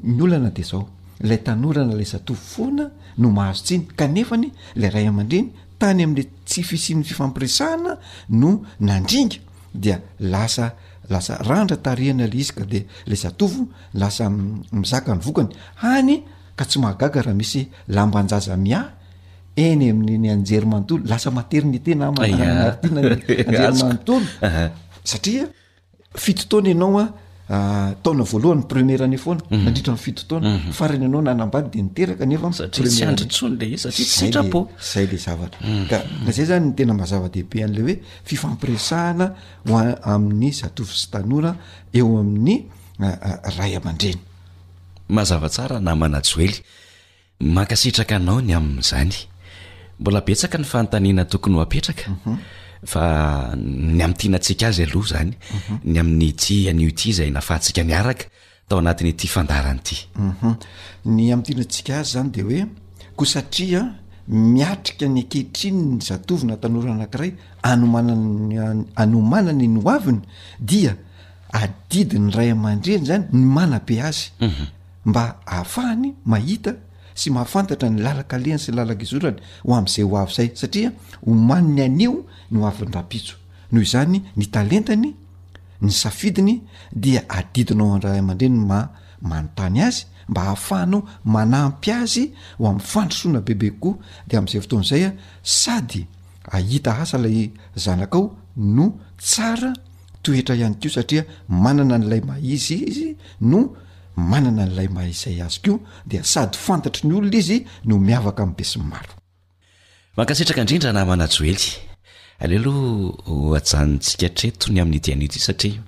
ny olana de zao ilay tanora na ilay zatovo foana no mahazo tsiny kanefa ny ilay ray aman-dreny tany am'la tsy fisian'ny fifampiresahana no nandringa dia lasa lasa randra tarehiny ilay izy ka dia ilay zatovo lasa mizaka ny vokany hany ka tsy mahagaga raha misy lamban-jaza miahy eny amin'ny ny anjery manontolo lasa maternité na manaritiana ny anjery manontolo satria fito taona ianao a Ah, taona voalohany première année foana mhm. nandritra ny fito taona mhm. farany ianao nanambady de niteraka nefa satria tsy andry tsony le satria tsy sitrapo zay le zavatra mhm. ka na zay zany ny tena mazava-dehibe an'le hoe fifampiresahana ho amin'ny zatovy sy tanora eo amin'ny ah, ah, ray aman-dreny mazava tsara namana joely Mankasitraka anao ny amin'izany. Mbola betsaka ny fanontaniana tokony ho apetraka fa ny amin'ny tianantsika azy aloha izany, ny amin'ny ity anio ity izay nafahantsika niaraka tao anatin'ity fandaharana ity. Ny amin'ny tianantsika azy izany dia hoe koa satria miatrika ny ankehitriny ny zatovo na tanora anankiray hanomanany hanomanany ny hoaviny dia adidin'ny ray aman-dreny izany ny manabe azy. mba hahafahany mahita sy mahafantatra ny lalan-kalehany sy ny lalan-gizorany ho amin'izay ho avy izay, satria omaniny anio ny ho avin'ny rahampitso. Noho izany, ny talentany, ny safidiny dia adidinao an-dRay aman-dReny ny maha manontany azy, mba hahafahanao manampy azy ho amin'ny fandrosoana bebe kokoa, dia amin'izay fotoana izay sady hahita asa ilay zanakao no tsara, Toetra ihany koa satria manana an'ilay maha izy izy no manana an'ilay maha izay azy koa dia sady fantatry ny olona izy no miavaka amin'ny besinimaro. Mankasitraka indrindra namana Joely. Aleo aloha hohajanintsika hatreto ny amin'ity anio ity satria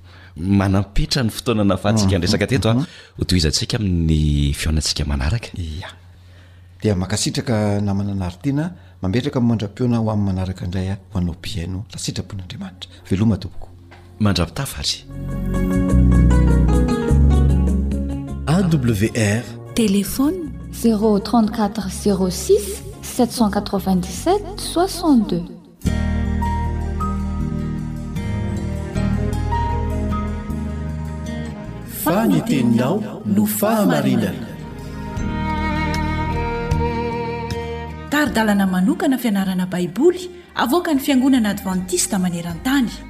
manam-petra ny fotoana nahafahantsika niresaka teto an! Hotohizantsika amin'ny fihaonantsika manaraka. Ia. Dia makasitraka namana Nartiana, mametraka ny mandra-piona ho amin'ny manaraka indray ho anao mpihaino raha sitrapon'Andriamanitra. Veloma tompoko. Mandravitafa ary. AWR. Téléphone. Zéro trente-quatre zéro six sept cent quatre-vingt-dix-sept soixante-deux. fa ny teninao no fahamarinana tari-dalana manokana fianarana baiboly avoaka ny fiangonana advantista maneran-tany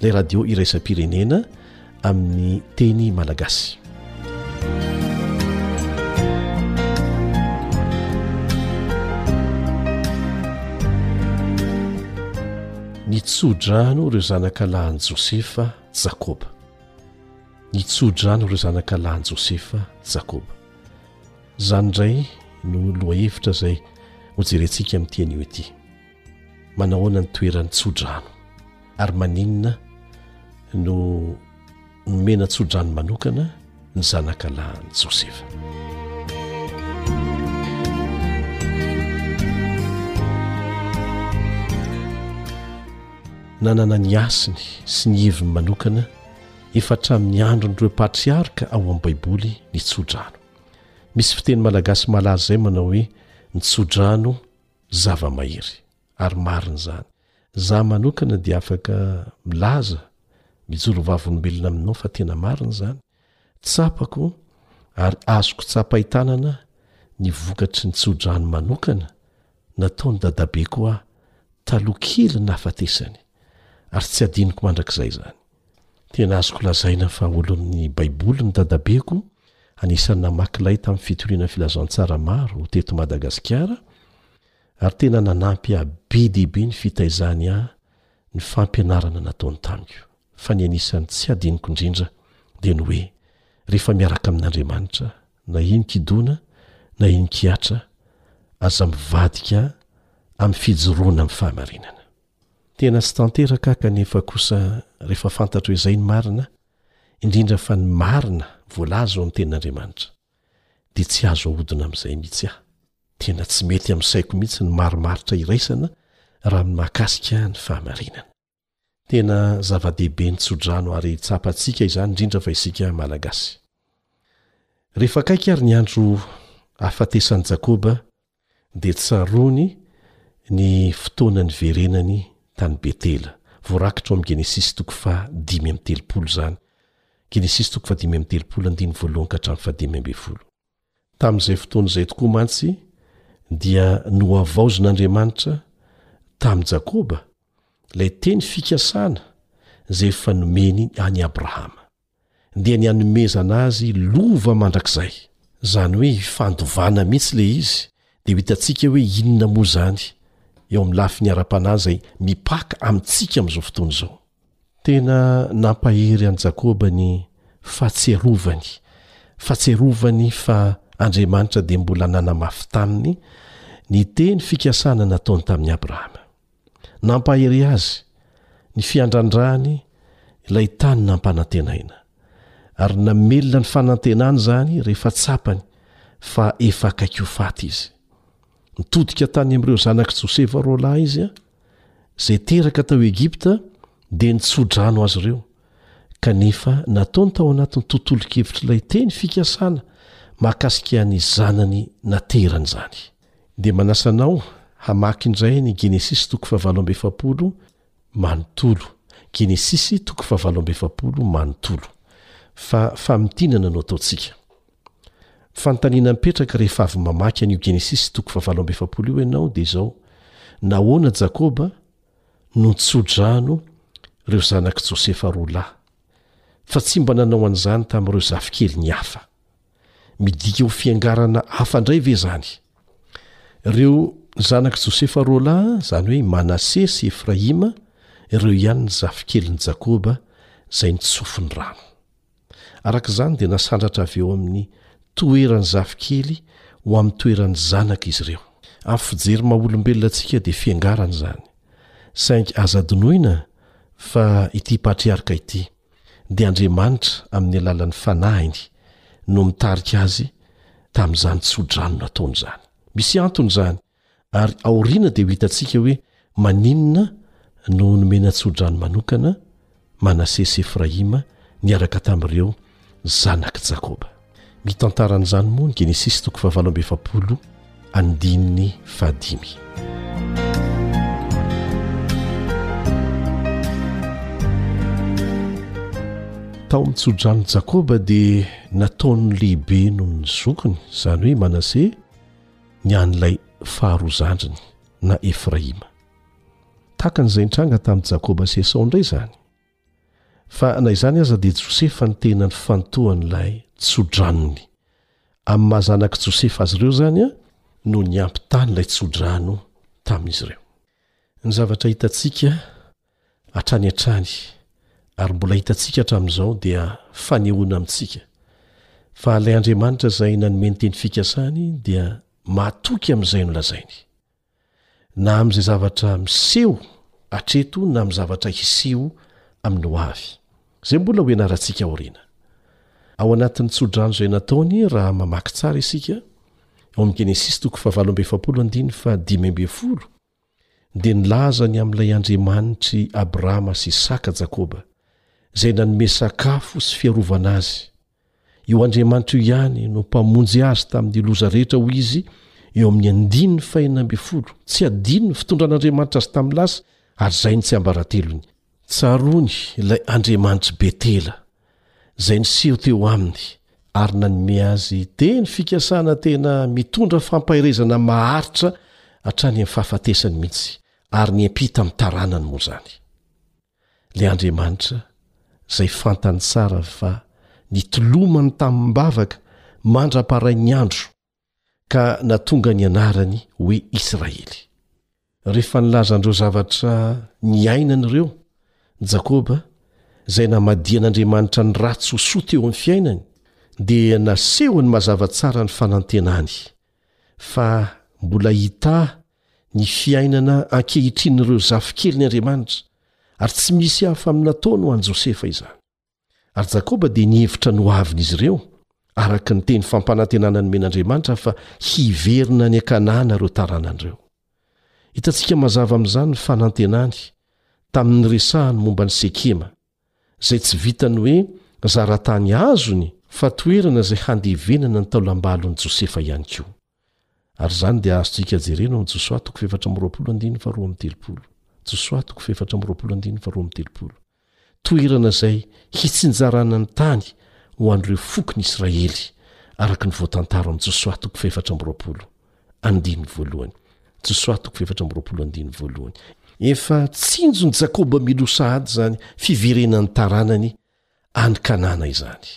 Ilay radio iraisam-pirenena amin'ny teny malagasy. Nitsodrano ireo zanaka lahin'i Josefa Jakoba. Nitsodrano ireo zanaka lahin'i Josefa Jakoba. Izany indray no lohahevitra izay hojerentsika amin'ity anio ity. Manahoana ny toeran'ny tsodrano ary maninona no nomena tsodrano manokana ny zanakalahin'i Josefa? Nanana ny hasiny sy ny heviny manokana efa hatramin'ny andron'ireo patriarka ao amin'ny Baiboly ny tsodrano. Misy fiteny malagasy malaza izay manao hoe ny tsodrano Zava-mahery ary marina izany. Izaho manokana dia afaka milaza, mijoro vavolombelona aminao fa tena marina izany. Tsapako ary azoko tsapain-tanana ny vokatry ny tsodrano manokana nataon'i Dadabeko ahy taloha kely nahafatesany, ary tsy hadinoko mandrakizay izany. Tena azoko lazaina fa olon'ny Baiboly ny dadabeko, anisan'ny namaky lay tamin'ny fitoriana Filazantsara maro teto Madagasikara, ary tena nanampy ahy be dia be ny fitaizany ahy ny fampianarana nataony tamiko. Fa ny anisan'ny tsy hadinoko indrindra dia ny hoe rehefa miaraka amin'Andriamanitra, na inon-kidona na inon-kihatra, aza mivadika amin'ny fijoroana amin'ny fahamarinana. Tena tsy tanteraka kanefa kosa rehefa fantatro izay ny marina, indrindra fa ny marina voalaza ao amin'ny Tenin'Andriamanitra, dia tsy azo ahodina amin'izay mihitsy aho. Tena tsy mety amin'ny saiko mihitsy ny marimaritra iraisana raha ny mahakasika ny fahamarinana. Tena zava-dehibe ny tsodrano ary tsapantsika izany indrindra fa isika Malagasy. Rehefa akaiky ary ny andro ahafatesan'i Jakoba dia tsaroany ny fotoana niverenany tany Betela. Voarakitra ao amin'ny Genesisy toko faha dimy amby telopolo izany, Genesisy toko faha dimy amby telopolo andininy voalohany ka hatramin'ny faha dimy ambin'ny folo. Tamin'izay fotoana izay tokoa mantsy dia nohavaozin'Andriamanitra tamin'i Jakoba ilay teny fikasana izay efa nomeny an'i Abrahama. dia ny hanomezana azy lova mandrakizay, izany hoe fandovana mihitsy ilay izy, dia ho hitantsika hoe inona moa izany eo amin'ny lafiny ara-panahy izay mipaka amintsika amin'izao fotoana izao. Tena nampahery an'i Jakoba ny fahatsiarovany, fahatsiarovany fa Andriamanitra dia mbola nanamafy taminy ny teny fikasana nataony tamin'i Abrahama. Nampahery azy ny fiandrandrany ilay tany nampanantenaina, ary namelona ny fanantenany izany rehefa tsapany fa efa akaiky ho faty izy. Nitodika tany amin'ireo zanak'i Josefa roalahy izy, izay teraka tao Egipta, dia nitsodrano azy ireo, kanefa nataony tao anatin'ny tontolon-kevitr'ilay teny fikasana mahakasika ny zanany naterany izany. dia manasa anao hamaky indray ny Genesisy toko fahavalo amby efapolo manontolo. Genesisy toko fahavalo amby efapolo manontolo. Fa famintinana no ataontsika. Fanontaniana mipetraka rehefa avy mamaky an'io Genesisy toko fahavalo amby efapolo io ianao dia izao, Nahoana Jakoba no nitso-drano ireo zanak'i Josefa roa lahy, fa tsy mba nanao an'izany tamin'ireo zafikeliny hafa? Midika ho fiangarana hafa indray ve izany? Ireo zanak'i Josefa roa lahy, izany hoe i Manase sy Efraima, ireo ihany ny zafikelin'i Jakoba izay nitsofy ny rano. Araka izany, dia nasandratra avy eo amin'ny toeran'ny zafikely ho amin'ny toeran'ny zanaka izy ireo. Amin'ny fijery maha-olombelona antsika dia fiangarana izany, saingy aza adinoina fa ity patriarka ity, dia Andriamanitra amin'ny alalan'ny Fanahiny no mitarika azy tamin'izany tso-drano nataony izany. Misy antony izany, ary aoriana dia ho hitantsika hoe maninona no nomena tso-drano manokana Manase sy Efraima niaraka tamin'ireo zanak'i Jakoba. Mitantara an'izany moa ny Genesisy toko fahavalo amby efapolo andininy fahadimy. tao amin'ny tsodrano jakoba dia nataon'ny lehibe noho ny zokiny izany hoe manase ny an'ilay faharozandriny na efraima tahaka an'izay nitranga tamin'i jakoba sy esao indray izany Fa na izany aza dia Josefa ny tena nifantohan'ilay tso-dranony. Amin'ny maha zanak'i Josefa azy ireo izany no niampy tany ilay tso-drano tamin'izy ireo. Ny zavatra hitantsika hatrany hatrany ary mbola hitantsika hatramin'izao dia fanehoana amintsika fa ilay Andriamanitra izay nanome ny teny fikasany dia mahatoky amin'izay nolazainy. na amin'izay zavatra miseho hatreto na amin'ny zavatra hiseho amin'ny ho avy, izay mbola ho ianarantsika aoriana. Ao anatin'ny tsodrano izay nataony raha mamaky tsara isika, ao amin'ny Genesisy toko fahavalo amby efapolo andininy fahadimy ambin'ny folo, dia nilaza ny amin'ilay Andriamanitr'i Abrahama sy Isaka Jakoba, izay nanome sakafo sy fiarovana azy, Io Andriamanitra io ihany no Mpamonjy azy tamin'ny loza rehetra, hoy izy eo amin'ny andininy fahenina ambin'ny folo. Tsy hadino ny fitondran'Andriamanitra azy tamin'ny lasa, ary izay ny tsiambaratelony. Tsaroany ilay Andriamanitr'i Betela, izay niseho teo aminy ary nanome azy teny fikasana tena mitondra fampaherezana maharitra hatrany amin'ny fahafatesany mihitsy, ary niampita amin'ny taranany moa izany. Ilay Andriamanitra izay fantany tsara fa nitolomany tamim-bavaka mandra-parain'ny andro ka natonga ny anarany hoe Israely. Rehefa nilaza an'ireo zavatra niainany ireo Jakoba, izay namadihan'Andriamanitra ny ratsy ho soa teo amin'ny fiainany, dia nasehony mazava tsara ny fanantenany fa mbola hita ny fiainana ankehitrin'ireo zafikeliny Andriamanitra, ary tsy misy hafa amin'ny nataony ho an'i Josefa izany. Ary Jakoba dia nihevitra ny ho avin'izy ireo, araka ny teny fampanantenana nomen'Andriamanitra fa hiverina any Kanana ireo taranany ireo. Hitantsika mazava amin'izany ny fanantenany tamin'ny niresahany momba an'i Sekema, izay tsy vitan'ny hoe zara-tany azony fa toerana izay handevenana ny taolam-balon'i Josefa ihany koa. Ary izany dia azontsika jerena ao amin'ny Josoa toko fahefatra amby roapolo andininy faharoa amby telopolo. Josoa toko fahefatra amby roapolo andininy faharoa amby telopolo. Toerana izay hitsinjarana ny tany ho an'ireo fokon'Israely, araka ny voatantara ao amin'ny Josoa toko fahefatra amby roapolo. andininy voalohany josoa toko fefatra ambyroapolo andininy voalohany efa tsinjony jakoba milo sahady zany fiverenany taranany any kanana izany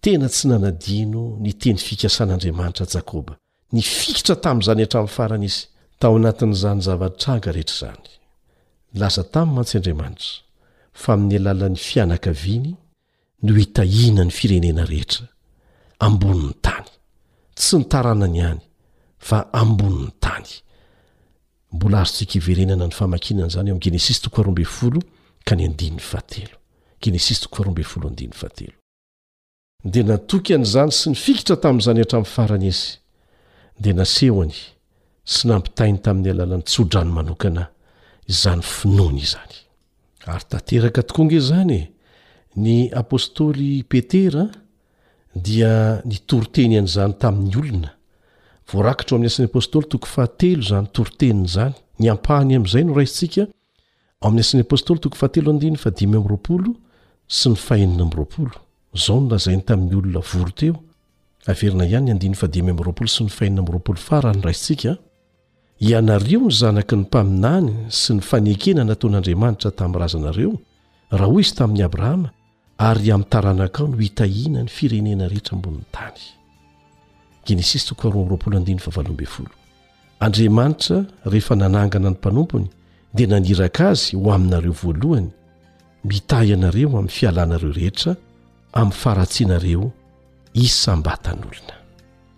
tena tsy nanadino ny teny fikasan'andriamanitra jakoba ny fikitra tamin'izany hatramin'ny farany izy tao anatin'izany zavatraga rehetra izany laza tamin'ny mantsy andriamanitra fa amin'ny alalan'ny fianakaviany no hitahiana ny firenena rehetra ambonin'ny tany. Tsy ny taranany ihany fa ambonin'ny tany. Mbola azontsika iverenana ny famakiana an'izany ao amin'ny Genesisy toko faharoa ambin'ny folo ka ny andininy fahatelo. Genesisy toko faharoa ambin'ny folo andininy fahatelo. Dia natoky an'izany sy nifikitra tamin'izany hatramin'ny farany izy, dia nasehony sy nampitainy tamin'ny alalan'ny tsodrano manokana izany finoany izany. Ary tanteraka tokoa ange izany e! Ny apostoly Petera dia nitory teny an'izany tamin'ny olona. Voarakitra ao amin'ny Asan'ny Apostoly toko fahatelo izany toriteniny izany. Ny ampahany amin'izay no raisintsika ao amin'ny Asan'ny Apostoly toko fahatelo andiny fahadimy amby roapolo sy ny fahenina amby roapolo. Izao no lazainy tamin'ny olona vory teo, averina ihany ny andiny fahadimy amby roapolo sy ny fahenina amby roapolo farany raisintsika, Ianareo ny zanaky ny mpaminany sy ny fanekena nataon'Andriamanitra tamin'ny razanareo, raha hoy izy tamin'i Abrahama, ary amin'ny taranakao no hitahiana ny firenena rehetra ambonin'ny tany. Genesisy toko faharoa amby roapolo andininy fahavalo ambin'ny folo. Andriamanitra rehefa nanangana ny mpanompony dia naniraka azy ho aminareo voalohany, mitahy anareo amin'ny fialanareo rehetra amin'ny faharatsianareo isam-batan'olona.